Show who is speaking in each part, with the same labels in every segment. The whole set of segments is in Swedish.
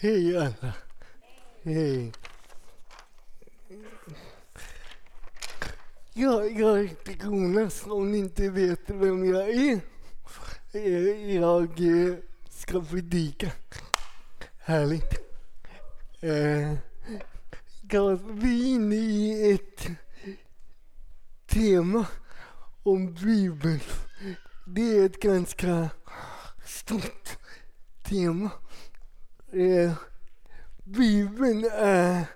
Speaker 1: Hej alla. Hej. Jag, jag heter Jonas om ni inte vet vem jag är. Jag eh, ska predika. Härligt. Ja, vi är inne i ett tema om Bibeln. Det är ett ganska stort tema. Eh, Bibeln är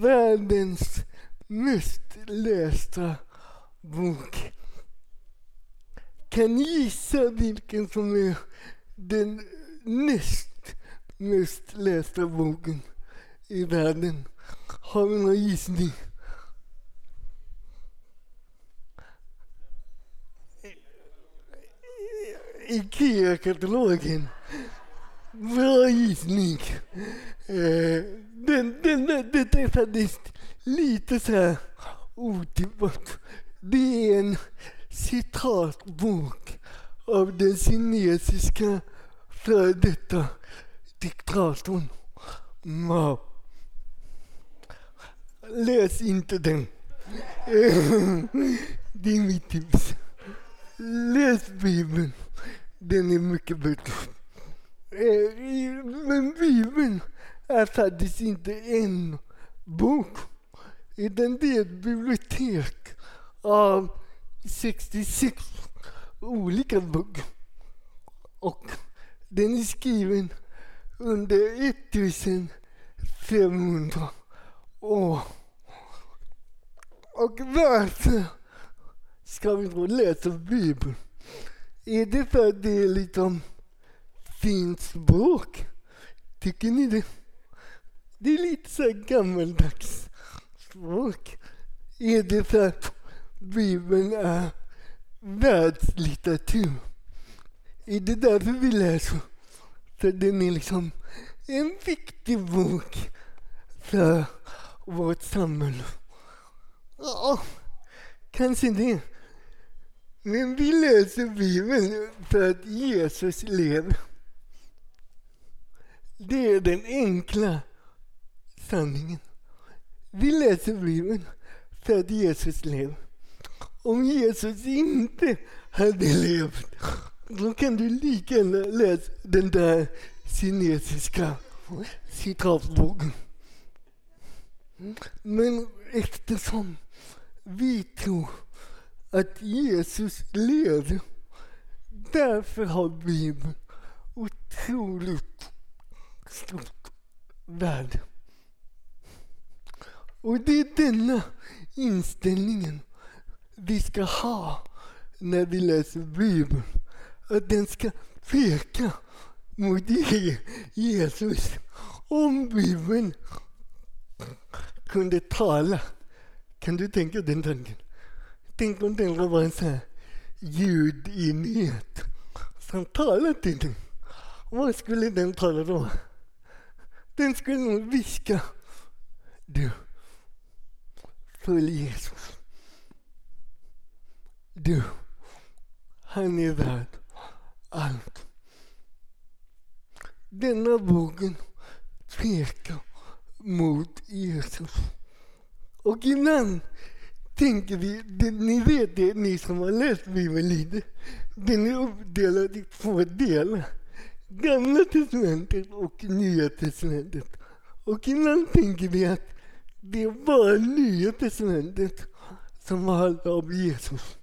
Speaker 1: världens mest lästa bok. Kan ni gissa vilken som är den näst mest lästa boken i världen? Har vi någon gissning? Ikea-katalogen. Bra gissning. Eh, den, den, detta är faktiskt lite så här otippat. Det är en citatbok av den kinesiska före detta diktatorn Mao. Läs inte den. Det är mitt tips. Läs Bibeln. Den är mycket bättre. Eh, men Bibeln är faktiskt inte en bok. Utan det är ett bibliotek av 66 olika böcker. Och den är skriven under 1500 år. Och varför ska vi då läsa Bibeln? Är det för att det är liksom fint språk? Tycker ni det? Det är lite så gammaldags språk. Är det för att Bibeln är världslitteratur? Är det därför vi läser? För den är liksom en viktig bok för vårt samhälle. Ja, kanske det. Men vi läser Bibeln för att Jesus lever. Det är den enkla sanningen. Vi läser Bibeln för att Jesus lever. Om Jesus inte hade levt, då kan du lika gärna läsa den där kinesiska citatboken. Men eftersom vi tror att Jesus lever, därför har Bibeln otroligt stort värde. Och det är denna inställningen vi ska ha när vi läser Bibeln. Att den ska peka mot Jesus. Om Bibeln kunde tala, kan du tänka den tanken? Tänk om den var en sån här ljudenhet som talade till dig. Vad skulle den tala då? Den skulle nog viska. Du, följ Jesus. Du, han är värd allt. Denna boken pekar mot Jesus. Och ibland tänker vi, det, ni vet det, ni som har läst Bibeln lite, den är uppdelad i två delar. Gamla testamentet och Nya testamentet. Och ibland tänker vi att det är bara Nya testamentet som handlar om Jesus.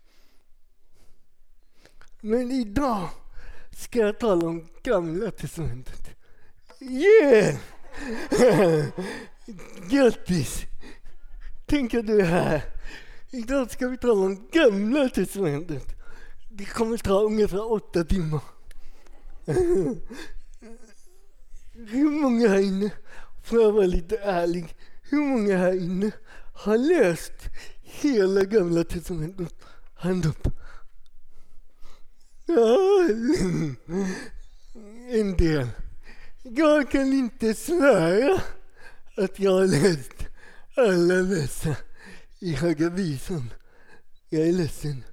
Speaker 1: Men idag ska jag tala om Gamla testamentet. Yeah! Grattis! Tänk att du är här. Idag ska vi tala om Gamla testamentet. Det kommer ta ungefär åtta timmar. Hur många här inne, får jag vara lite ärlig, hur många här inne har läst hela Gamla testamentet? Hand upp. Ja, en del. Jag kan inte svära att jag har läst alla dessa i Höga Visan. Jag är ledsen.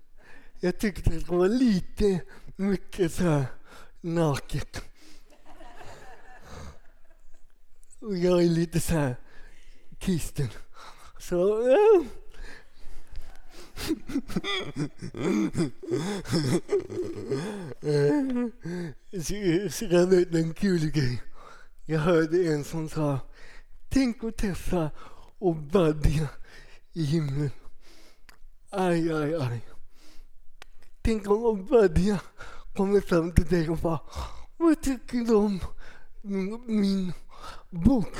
Speaker 1: Jag tyckte att det var lite mycket så här naket. Och jag är lite så här kristen. Så Äh. Så jag vet en kul grej. Jag hörde en som sa, tänk att testa och badja i himlen. Aj, aj, aj. Tänk om Obadja kommer fram till dig och bara, vad tycker du om min, bok?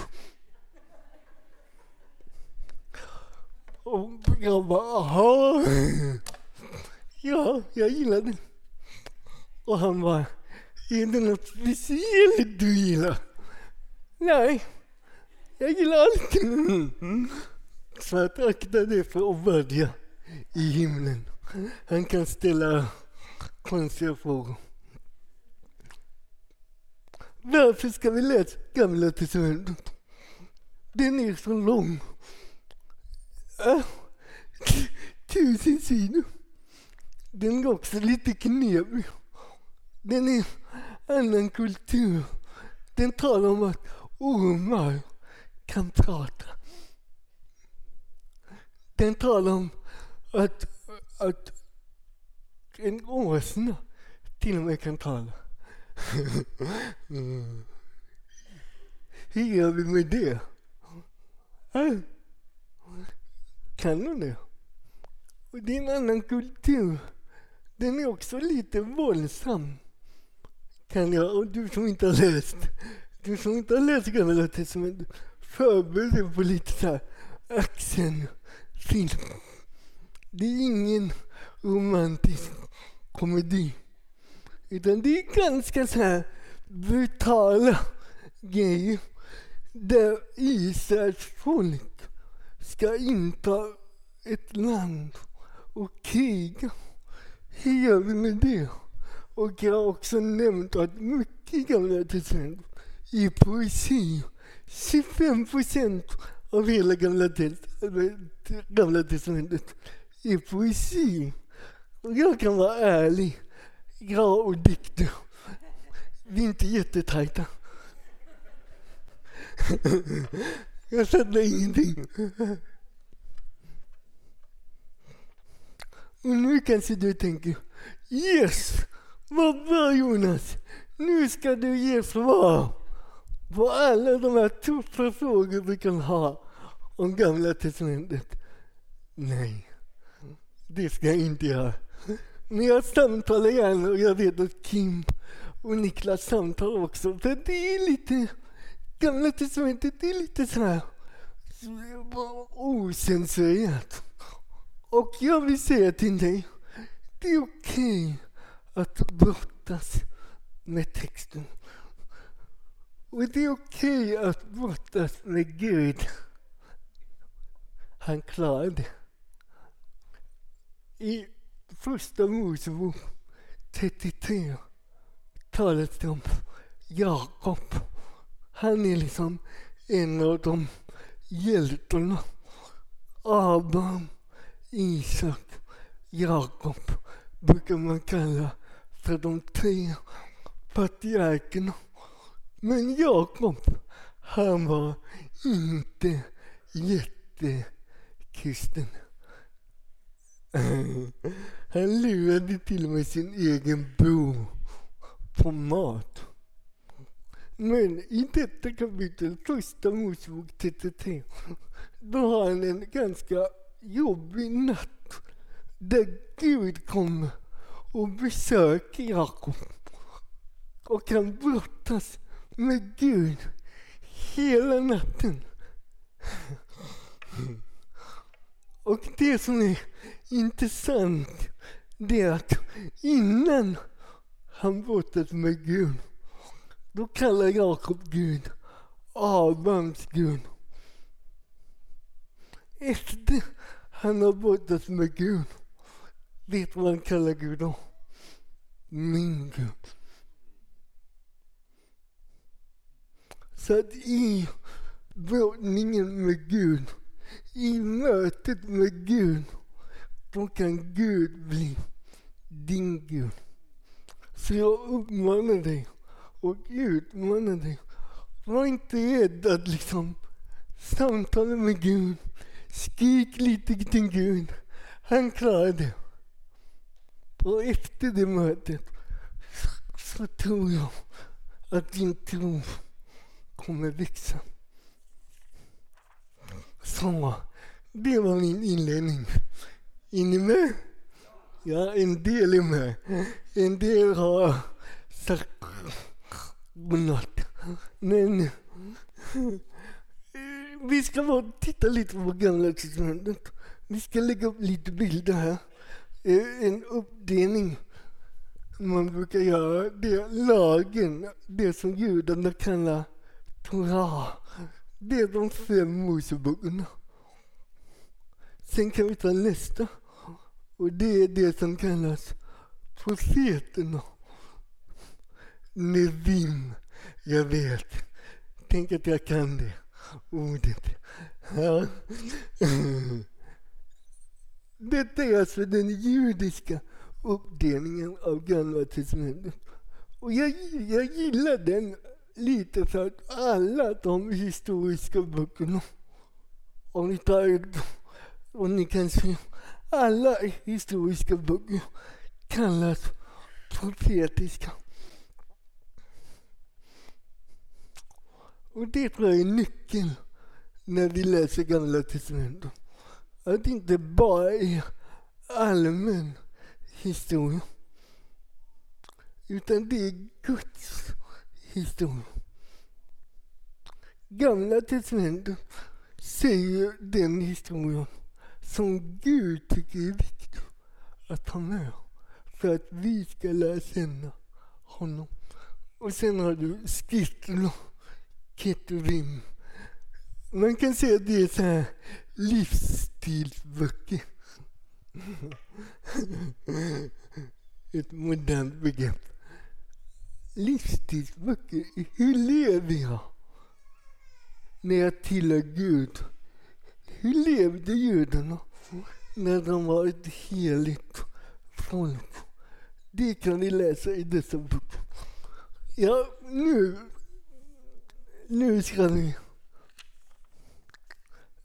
Speaker 1: Och jag bara, aha. Ja, jag gillar den. Och han bara, är det något speciellt du gillar? Nej, jag gillar allt. Så att akta dig för att börja i himlen. Han kan ställa konstiga frågor. Varför ska vi läsa Gamla Testamentet? Den är så lång. Äh, ah, tusen sidor. Den är också lite knepig. Den är annan kultur. Den talar om att ormar kan prata. Den talar om att, att en åsna till och med kan tala. mm. Hur gör vi med det? Äh? Kan hon det? Och det är en annan kultur. Den är också lite våldsam. Kan jag, och du som inte har läst, du som inte har läst Gamla Testamentet, förbered dig på lite så här actionfilm. Det är ingen romantisk komedi. Utan det är ganska så här brutala grejer där Israels folk ska inta ett land och kriga. Hur gör vi med det? Och jag har också nämnt att mycket i Gamla Testamentet är poesi. 25 procent av hela Gamla, gamla Testamentet är poesi. Jag kan vara ärlig. Jag och dikter, vi är inte jättetajta. jag säger ingenting. Och nu kanske du tänker, yes, vad bra Jonas, nu ska du ge svar på alla de här tuffa frågor vi kan ha om Gamla Testamentet. Nej, det ska jag inte göra. Men jag samtalar gärna och jag vet att Kim och Niklas samtalar också. För det är lite, Gamla Testamentet, det är lite så här osensurerat. Och jag vill säga till dig, det är okej att brottas med texten. Och det är okej att brottas med Gud. Han klarar det. I första Mosebok 33 talas det om Jakob. Han är liksom en av de hjältarna. Abraham, Isak, Jakob brukar man kalla för de tre patriarkerna. Men Jakob, han var inte jättekristen. Han lurade till och med sin egen bror på mat. Men i detta kapitel, första Mosebok 33, då har han en ganska jobbig natt där Gud kommer och besöker Jakob. Och han brottas med Gud hela natten. Och det som är intressant det är att innan han brottas med Gud, då kallar Jakob Gud Abrahams Gud. Efter han har brottats med Gud, vet du vad han kallar Gud då? Min Gud. Så att i brottningen med Gud, i mötet med Gud, då kan Gud bli din Gud. Så jag uppmanar dig och utmanar dig Var inte rädd att liksom samtala med Gud. Skrik lite till Gud. Han klarar det. Och efter det mötet så tror jag att din tro kommer växa. Så, det var min inledning. Är ni med? Ja, en del är med. En del har sagt godnatt. Men vi ska bara titta lite på Gamla testamentet. Vi ska lägga upp lite bilder här. Eh, en uppdelning man brukar göra. Det är lagen, det som judarna kallar Torah. Det är de fem Moseböckerna. Sen kan vi ta nästa. Och det är det som kallas profeterna. Nevim. Jag vet. Tänk att jag kan det ordet. Ja. Detta är alltså den judiska uppdelningen av Gamla testamentet. Och jag, jag gillar den lite för att alla de historiska böckerna, om ni tar och ni kan se, alla historiska böcker kallas profetiska. Och det tror jag är nyckeln när vi läser Gamla testamentet. Att det inte bara är allmän historia. Utan det är Guds historia. Gamla testamentet säger den historien som Gud tycker är viktig att ha med för att vi ska lära känna honom. Och sen har du skrifterna, ketuvim. Man kan säga att det är så här livsstilsböcker. Ett modernt begrepp. Livsstilsböcker. Hur lever jag när jag tillhör Gud? Hur levde judarna när de var ett heligt folk? Det kan ni läsa i dessa böcker. Ja, nu, nu ska vi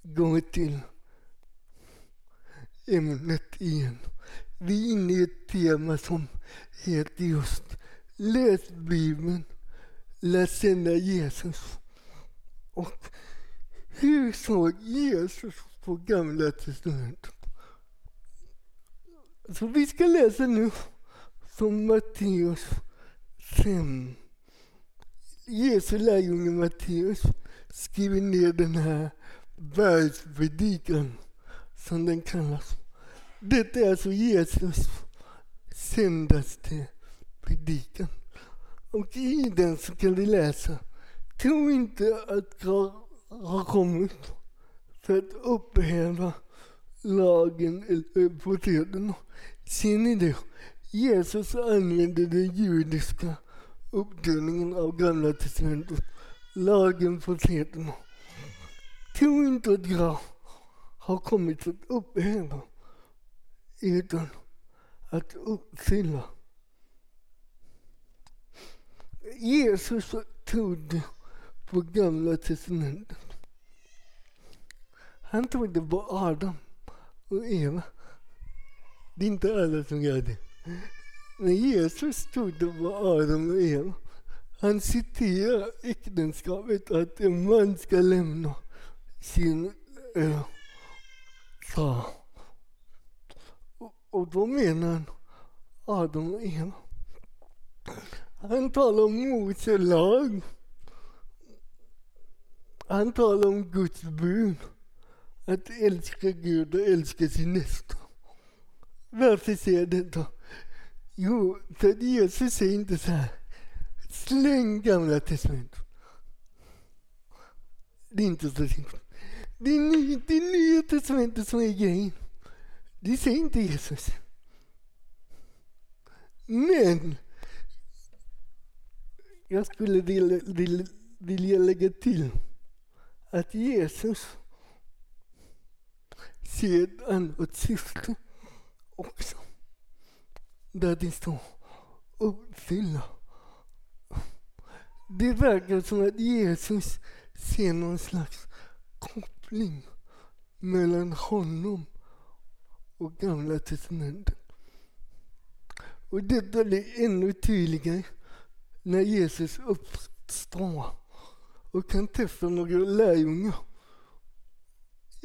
Speaker 1: gå till ämnet igen. Vi är inne i ett tema som heter just Läs Bibeln, lär känna Jesus. Och hur såg Jesus på Gamla Testamentet? Så vi ska läsa nu från Matteus 5. Jesu lärjunge Matteus skriver ner den här bergspredikan som den kallas. Detta är alltså Jesus sändaste predikan. Och i den så kan vi läsa, tro inte att jag har kommit för att upphäva lagen eller profeterna. Ser ni det? Jesus använde den judiska uppdelningen av Gamla testamentet, lagen, profeterna. Tro inte att jag har kommit för att upphäva, utan att uppfylla. Jesus trodde på Gamla testamentet. Han trodde på Adam och Eva. Det är inte alla som gör det. Men Jesus trodde på Adam och Eva. Han citerar äktenskapet att en man ska lämna sin äh, far. Och, och då menar han Adam och Eva. Han talar om Mose lag. Han talar om Guds bud. Att älska Gud och älska sin nästa. Varför säger jag detta? Jo, för att Jesus säger inte så här. Släng Gamla testamentet. Det är inte så simpelt. Det är, ny, det är Nya testamentet som är grejen. Det säger inte Jesus. Men jag skulle vilja, vilja, vilja lägga till att Jesus ser ett annat syfte också. Där det står uppfylla. Det verkar som att Jesus ser någon slags koppling mellan honom och Gamla testamentet. Och detta blir ännu tydligare när Jesus uppstår och kan träffa några lärjungar.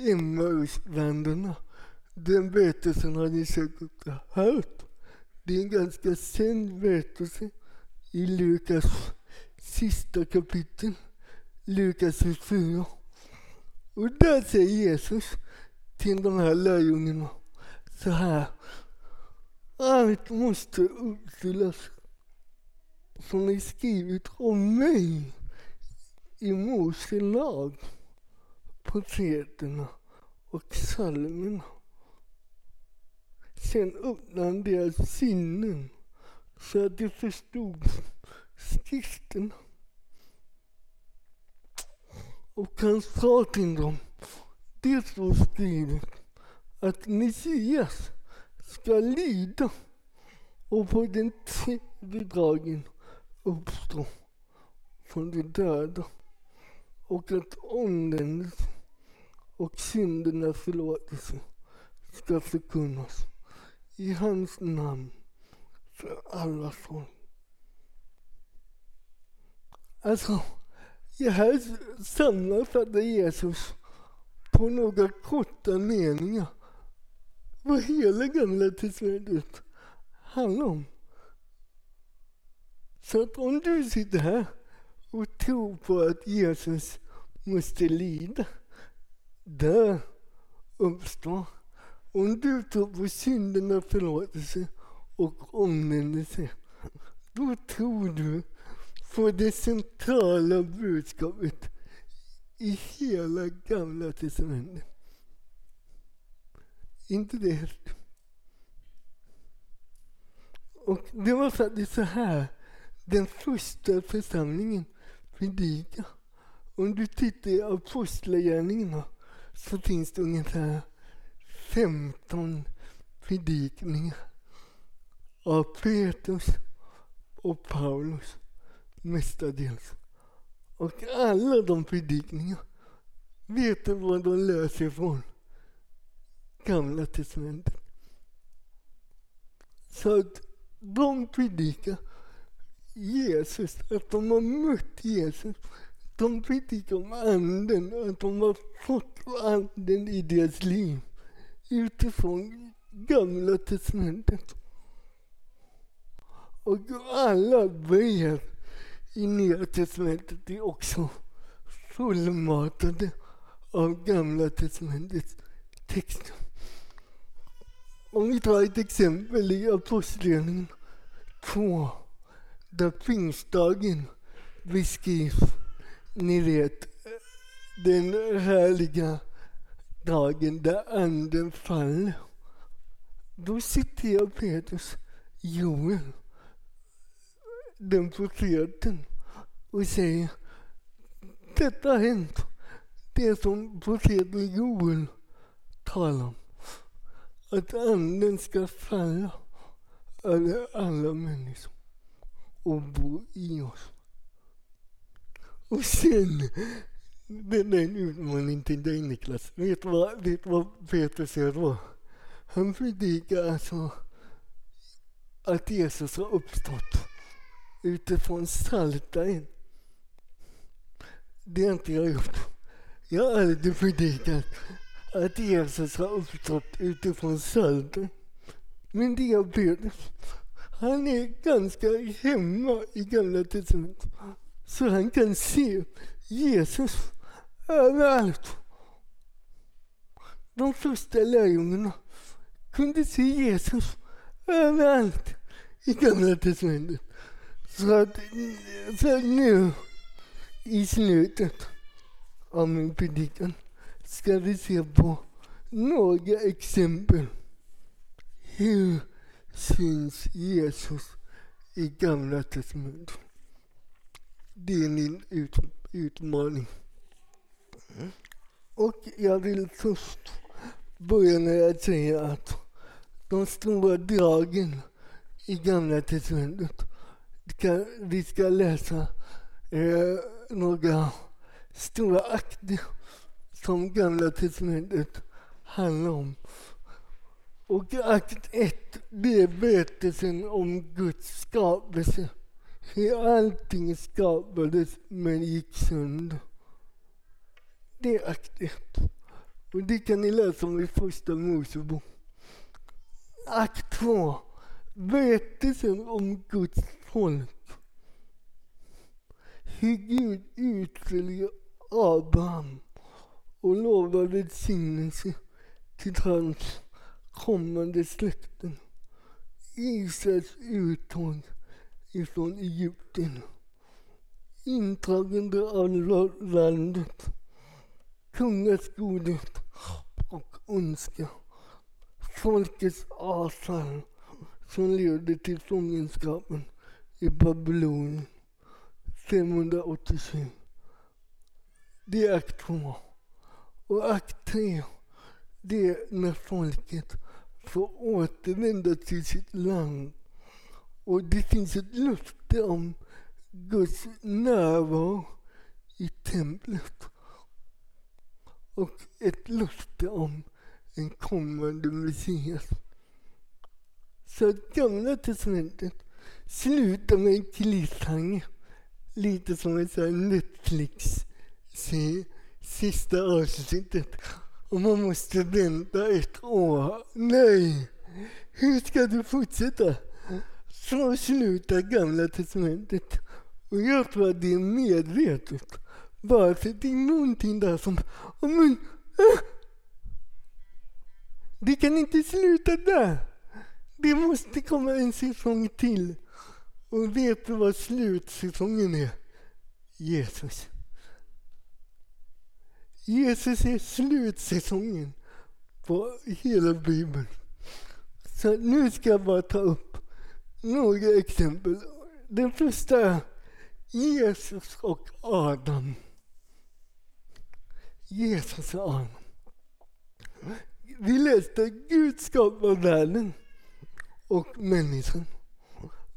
Speaker 1: Emmausvännerna. Den berättelsen har ni säkert hört. Det är en ganska känd berättelse i Lukas sista kapitel, Lukas 24. Och där säger Jesus till de här lärjungarna så här. Allt måste uppfyllas som är skrivet om mig i Mose lag, profeterna och psalmerna. Sen öppnade han deras sinnen så att de förstod skrifterna. Och han sa till dem, det står skrivet att Messias ska lida och på den tredje dagen uppstå från de döda och att omvändelse och syndernas förlåtelse ska förkunnas i hans namn för alla folk. Alltså, det här sammanfattar Jesus på några korta meningar vad hela Gamla testamentet handlar om. Så att om du sitter här och tror på att Jesus måste lida, där uppstår, Om du tror på syndernas förlåtelse och omvändelse, då tror du på det centrala budskapet i hela Gamla testamentet. Inte det helt. Och det var faktiskt så här den första församlingen predikade. Om du tittar i Apostlagärningarna så finns det ungefär 15 predikningar av Petrus och Paulus mestadels. Och alla de predikningarna, vet du vad de löser ifrån? Gamla testamentet. Så att de predikar Jesus, att de har mött Jesus. De predikar om anden, att de har fått anden i deras liv utifrån Gamla testamentet. Och alla brev i Nya testamentet är också fullmatade av Gamla testamentets texter. Om vi tar ett exempel i Apostlagärningarna 2, där pingstdagen beskrivs. Ni vet, den härliga dagen där anden faller. Då citerar Petrus Joel, den profeten, och säger detta har hänt. Det som profeten Joel talar om att anden ska falla över alla människor och bo i oss. Och sen, den är en utmaning till dig Niklas. Vet du vad, vet vad Peter säger då? Han predikar alltså att Jesus har uppstått utifrån Psaltaren. Det har inte jag gjort. Jag har aldrig predikat att Jesus har uppstått utifrån Psaltaren. Men det är Petrus. Han är ganska hemma i Gamla testamentet. Så han kan se Jesus överallt. De första lärjungarna kunde se Jesus överallt i Gamla testamentet. Så att, så att nu i slutet av min predikan ska vi se på några exempel. Hur syns Jesus i Gamla testamentet? Det är min ut, utmaning. Och jag vill först börja med att säga att de stora dragen i Gamla testamentet, vi ska läsa eh, några stora akter som Gamla Testamentet handlar om. Och akt 1, det är berättelsen om Guds skapelse. Hur allting skapades men gick sönder. Det är akt ett. Och det kan ni läsa om i Första Mosebok. Akt 2, berättelsen om Guds folk. Hur Gud utföljde Abraham och lovar välsignelse till hans kommande släkten. Israels uttåg ifrån Egypten. Intagande av landet. Kungars godhet och ondska. Folkets asar som leder till fångenskapen i Babylon 587. Det är akt 2. Och akt 3 det är när folket får återvända till sitt land. Och det finns ett löfte om Guds närvaro i templet. Och ett löfte om en kommande Messias. Så att Gamla Testamentet slutar med en cliffhanger. Lite som en Netflix-serie, sista avsnittet och man måste vänta ett år. Nej! Hur ska du fortsätta? Så slutar Gamla Testamentet. Och jag tror att det är medvetet. Bara för det är någonting där som... Men, äh, det kan inte sluta där. Det måste komma en säsong till. Och vet du vad slutsäsongen är? Jesus. Jesus är slutsäsongen på hela Bibeln. Så nu ska jag bara ta upp några exempel. Den första är Jesus och Adam. Jesus och Adam. Vi läste Gud skapar världen och människan.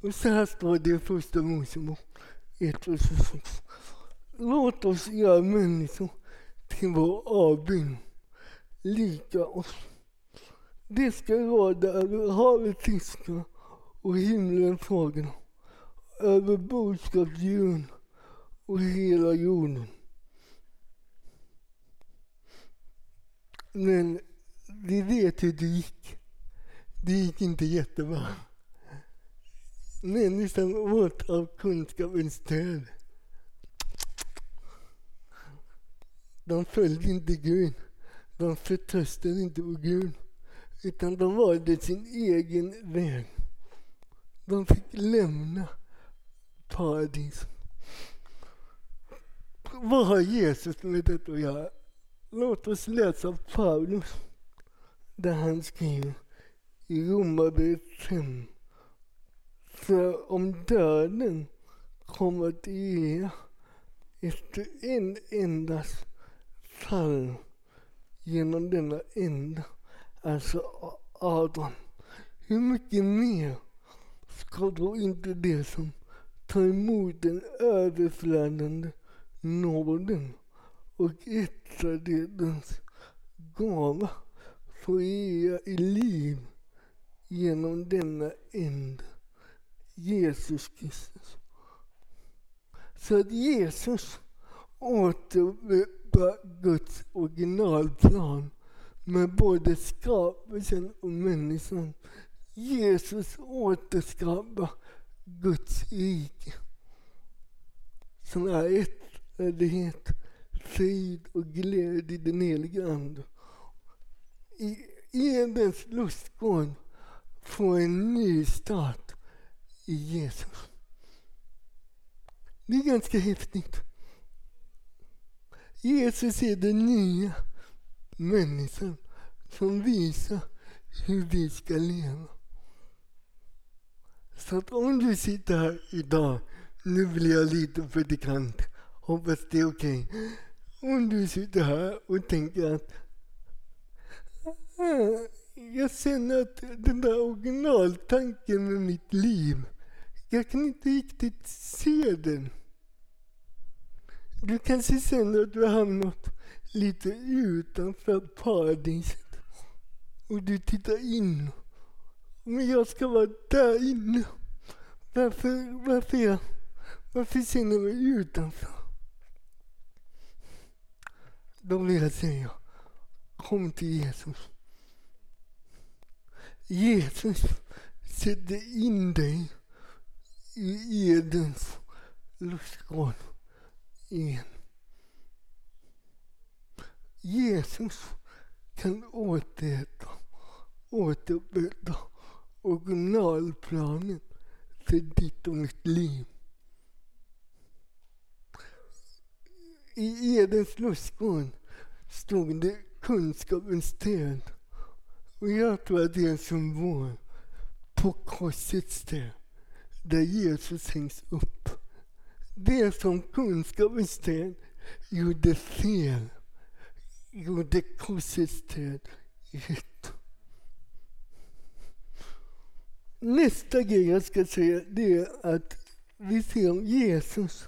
Speaker 1: Och så här står det i Första Mosebok 1 och 26. Låt oss göra människor till vår avbild, lika oss. Det ska råda över havet, fiskarna och himlen fåglar, över boskapsdjuren och hela jorden. Men vi vet hur det gick. Det gick inte jättebra. Människan åt av kunskapens träd. De följde inte Gud. De förtröstade inte på Gud. Utan de valde sin egen väg. De fick lämna paradis. Vad har Jesus med detta att göra? Låt oss läsa Paulus där han skriver i Romarbrevet 5. För om döden kommer att regera efter en endas fall genom denna enda, alltså Adam. Hur mycket mer ska då inte det som tar emot den överflödande nåden och ettradhetens gåva få ge i liv genom denna enda, Jesus Kristus. Så att Jesus återupprepar Guds originalplan med både skapelsen och människan. Jesus återskapar Guds rike som är ett, frid och glädje i den heliga Ande. I Edens lustgård får en ny start i Jesus. Det är ganska häftigt. Jesus är den nya människan som visar hur vi ska leva. Så att om du sitter här idag, nu blir jag lite predikant, hoppas det är okej. Okay. Om du sitter här och tänker att ah, jag känner att den där originaltanken med mitt liv, jag kan inte riktigt se den. Du kanske känner att du har hamnat lite utanför paradiset. Och du tittar in. Men jag ska vara där inne. Varför, varför, jag, varför känner jag mig utanför? Då vill jag säga, kom till Jesus. Jesus sätter in dig i Edens lustgård igen. Jesus kan återhämta, återupprätta originalplanen för ditt och mitt liv. I Edens lustgård stod det kunskapens träd. Och jag tror att det är en symbol på korsets träd där Jesus hängs upp. Det som kunskapens träd gjorde fel gjorde korsets träd rätt. Nästa grej jag ska säga det är att vi ser om Jesus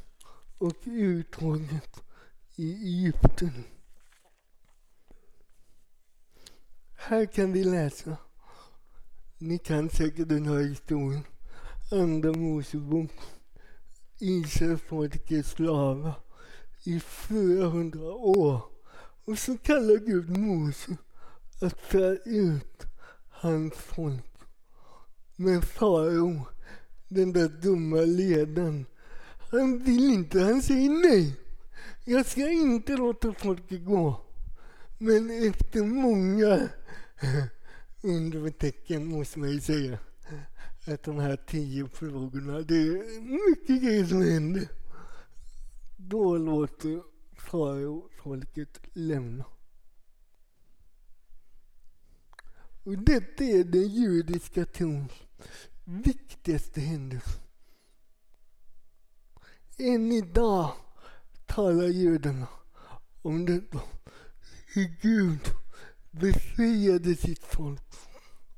Speaker 1: och uttåget i Egypten. Här kan vi läsa, ni kan säkert den här historien, Andra Mosebok. Israels folk är slavar i 400 år. Och så kallar Gud Mose att föra ut hans folk. Men farao, den där dumma ledaren, han vill inte. Han säger nej. Jag ska inte låta folket gå. Men efter många undertecken måste man ju säga att de här tio frågorna, det är mycket grejer som händer. Då låter farao folket lämna. Och detta är den judiska trons viktigaste händelsen. Än idag talar judarna om detta. Hur Gud befriade sitt folk.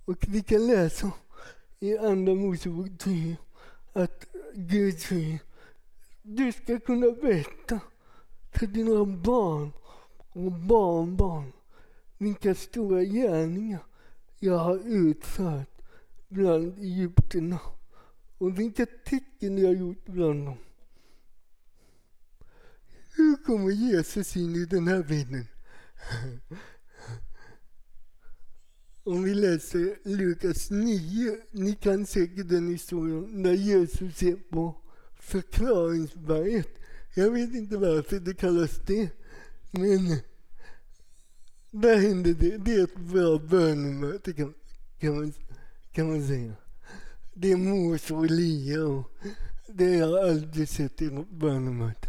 Speaker 1: Och vi kan läsa i Andra Mosebok 10 att Gud säger du ska kunna berätta för dina barn och barnbarn vilka stora gärningar jag har utfört bland egyptierna och vilka tecken jag har gjort bland dem. Hur kommer Jesus in i den här bilden? Om vi läser Lukas 9, ni kan säkert den historien, när Jesus ser på förklaringsberget. Jag vet inte varför det kallas det, men där händer det. Det är ett bra bönemöte kan, kan, man, kan man säga. Det är Mose och Elia och det har jag aldrig sett i något.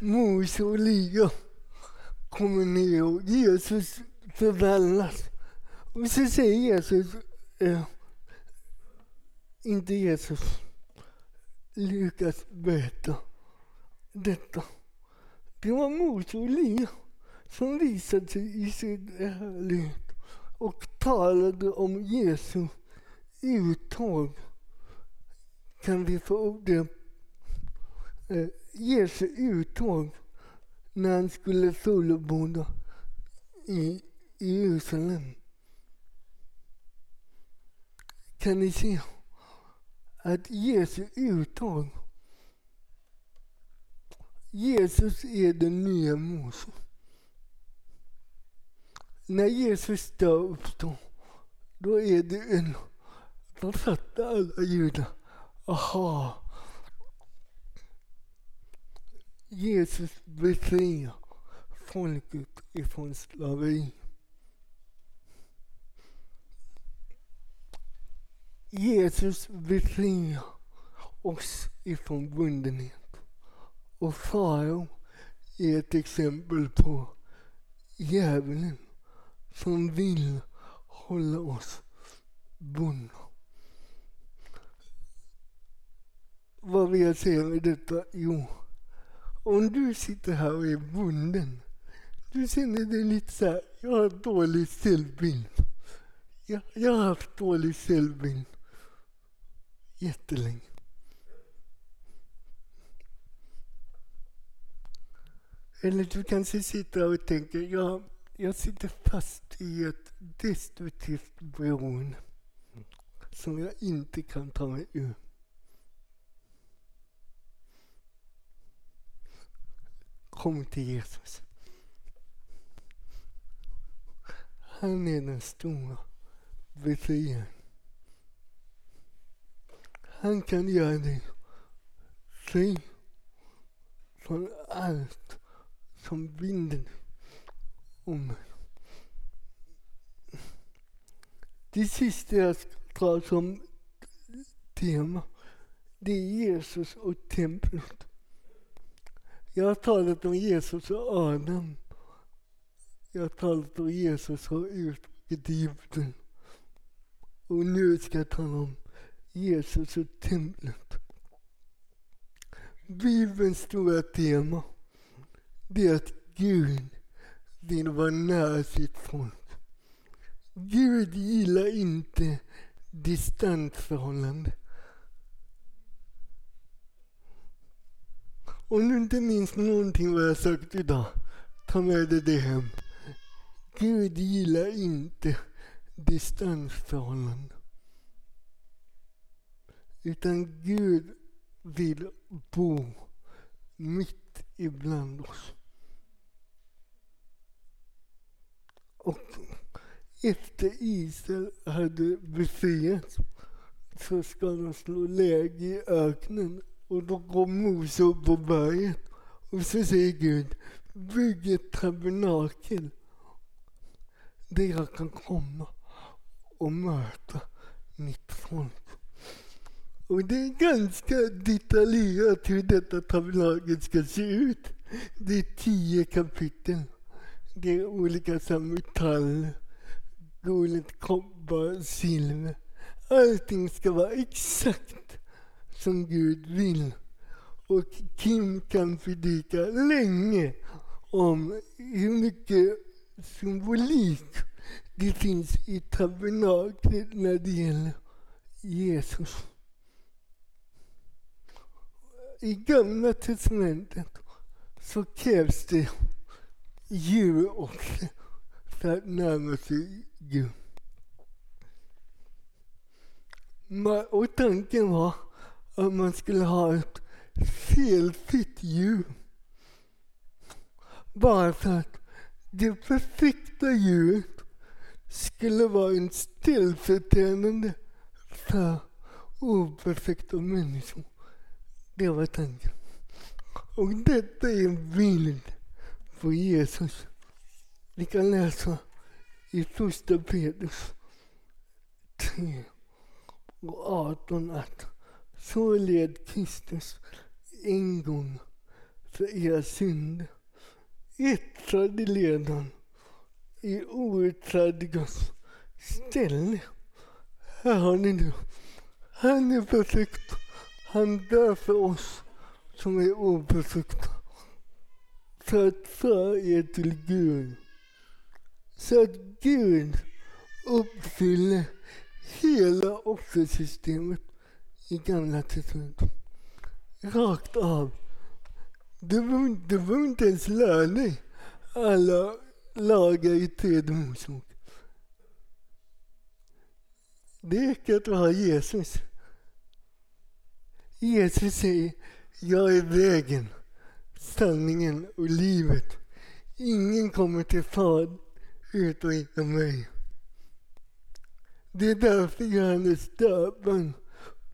Speaker 1: Mose och Elia kommer ner och Jesus förvandlas. Och så säger Jesus, eh, inte Jesus, Lukas berättar detta. Det var Mose och Elia som visade sig i sin härlighet och talade om Jesus uttag. Kan vi få det? Eh, Jesu uttag när han skulle fullborda i Jerusalem. Kan ni se att Jesu uttag Jesus är den nya Mose. När Jesus dör uppstår, då är det en... Då fattar alla judar. Aha. Jesus befriar folket ifrån slaveri. Jesus befriar oss ifrån bundenhet. Och farao är ett exempel på djävulen som vill hålla oss bundna. Vad vill jag säga med detta? Jo, om du sitter här och är bunden, du känner dig lite så här, jag har dålig självbild. Jag, jag har haft dålig självbild jättelänge. Eller du kanske sitter och tänker, ja, jag sitter fast i ett destruktivt beroende som jag inte kan ta mig ur. Kom till Jesus. Han är den stora befriaren. Han kan göra dig fri från allt som binder om mig. Det sista jag ska ta som tema, det är Jesus och templet. Jag har talat om Jesus och Adam. Jag har talat om Jesus och uttrycket Egypten. Och nu ska jag tala om Jesus och templet. Bibelns stora tema det är att Gud vill vara nära sitt folk. Gud gillar inte distansförhållanden. Om du inte minns någonting vad jag sagt idag, ta med dig det hem. Gud gillar inte distansförhållanden. Utan Gud vill bo mitt ibland oss. Och efter Israel hade befriats så ska de slå läge i öknen och då går Mose upp på berget och så säger Gud, bygg ett tabernakel där jag kan komma och möta mitt folk. Och det är ganska detaljerat hur detta tabernakel ska se ut. Det är tio kapitel. Det är olika metaller, guld, koppar, silver. Allting ska vara exakt som Gud vill. Och Kim kan predika länge om hur mycket symbolik det finns i tabernaklet när det gäller Jesus. I Gamla testamentet så krävs det djur också för att närma sig Gud. Och tanken var att man skulle ha ett felfritt djur. Bara för att det perfekta djuret skulle vara en ställföreträdande för operfekta människor. Det var tanken. Och detta är en bild på Jesus. Vi kan läsa i första Petrus 3 och 18 att så led Kristus en gång för era synder. Yttrade led han i outrädligas ställe. Här har ni nu. Han är perfekt. Han dör för oss som är operfekta. För att föra er till Gud. Så att Gud uppfyller hela offersystemet i Gamla testamentet. Rakt av. Du behöver inte ens lära dig alla lagar i tredje Mosebok. Det räcker att vara Jesus. Jesus säger, jag är vägen, sanningen och livet. Ingen kommer till Fadern utan genom mig. Det är därför Johannes döparen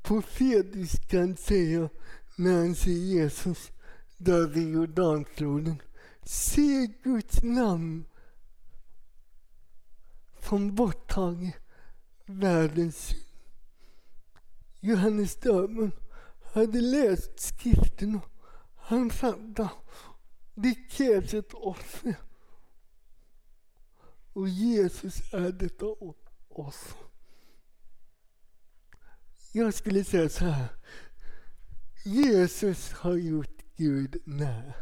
Speaker 1: profetiskt kan säga när han ser Jesus där vid Jordanfloden. Se Guds namn som borttager världens synd. Johannes Döbeln hade läst skrifterna. Han fattade det krävs ett offer. Och Jesus är detta offer. Jag skulle säga så här. Jesus har gjort Gud nära.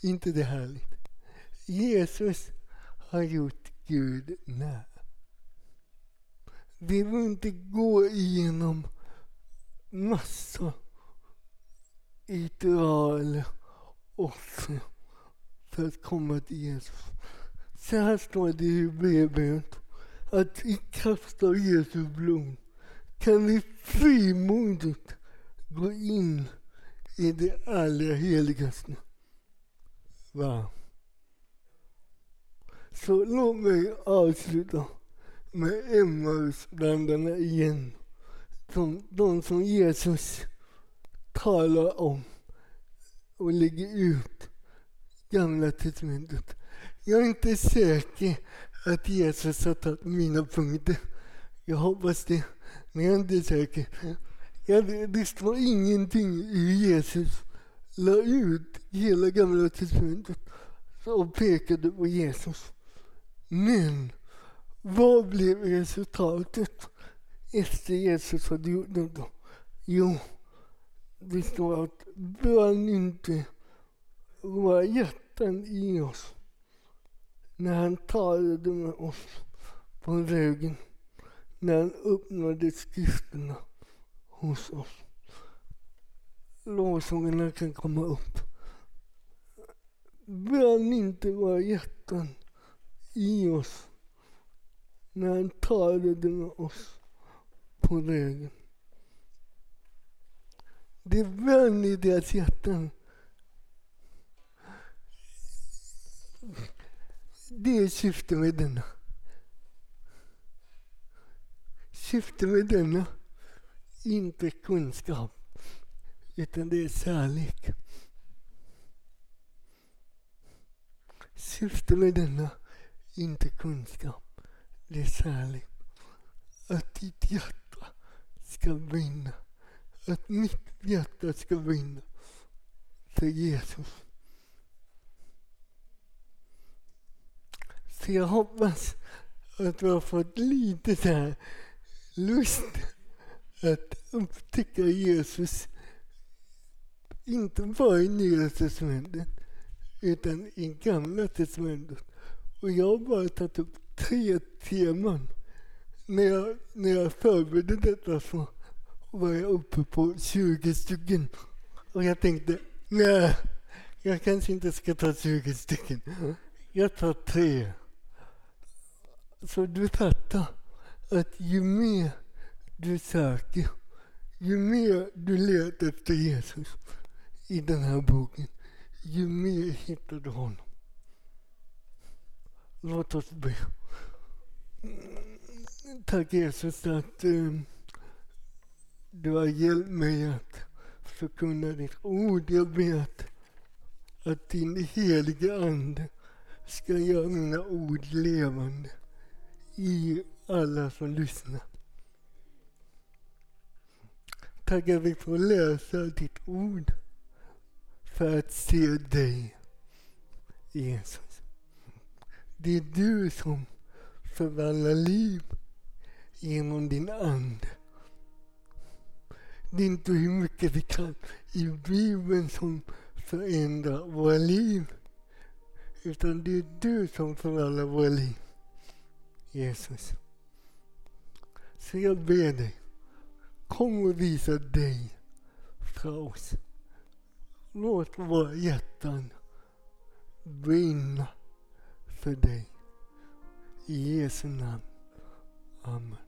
Speaker 1: inte det härligt? Jesus har gjort Gud nära. Vi vill inte gå igenom massor ritualer offer för att komma till Jesus. Så här står det i Hebreerbrevet att i kraft av Jesu blod kan vi frimodigt gå in i det allra heligaste. Va? Så låt mig avsluta med Emmausvandrarna igen. Som de som Jesus talar om och lägger ut Gamla testamentet. Jag är inte säker att Jesus har tagit mina punkter. Jag hoppas det, men jag är inte säker. Jag, det, det står ingenting i Jesus la ut hela Gamla testamentet och pekade på Jesus. Men vad blev resultatet efter Jesus hade gjort detta? Jo, det står att bön inte våra hjärtan i oss när han talade med oss på vägen, när han öppnade skrifterna hos oss. Lovsångerna kan komma upp. Brann inte våra hjärtan i oss när han talade med oss på vägen. Det brann i deras hjärtan. Det är syftet med denna. Syftet med denna, inte kunskap, utan det är kärlek. Syftet med denna, inte kunskap, det är kärlek. Att ditt hjärta ska vinna. Att mitt hjärta ska vinna för Jesus. Så jag hoppas att du har fått lite så här lust att upptäcka Jesus. Inte bara i Nya Testamentet utan i Gamla Testamentet. Och jag har bara tagit upp tre teman. När jag, när jag förberedde detta så var jag uppe på 20 stycken. Och jag tänkte, nej, jag kanske inte ska ta 20 stycken. Jag tar tre. Så du fattar att ju mer du söker, ju mer du letar efter Jesus i den här boken, ju mer hittar du honom. Låt oss be. Tack Jesus att um, du har hjälpt mig att förkunna ditt ord. Jag vet att din heliga Ande ska göra mina ord levande i alla som lyssnar. Tack att vi får läsa ditt ord för att se dig, Jesus. Det är du som förvandlar liv genom din Ande. Det är inte hur mycket vi kan i Bibeln som förändrar våra liv. Utan det är du som förvandlar våra liv. Jesus. Så jag ber dig, kom och visa dig för oss. Låt våra hjärtan brinna för dig. I Jesu namn. Amen.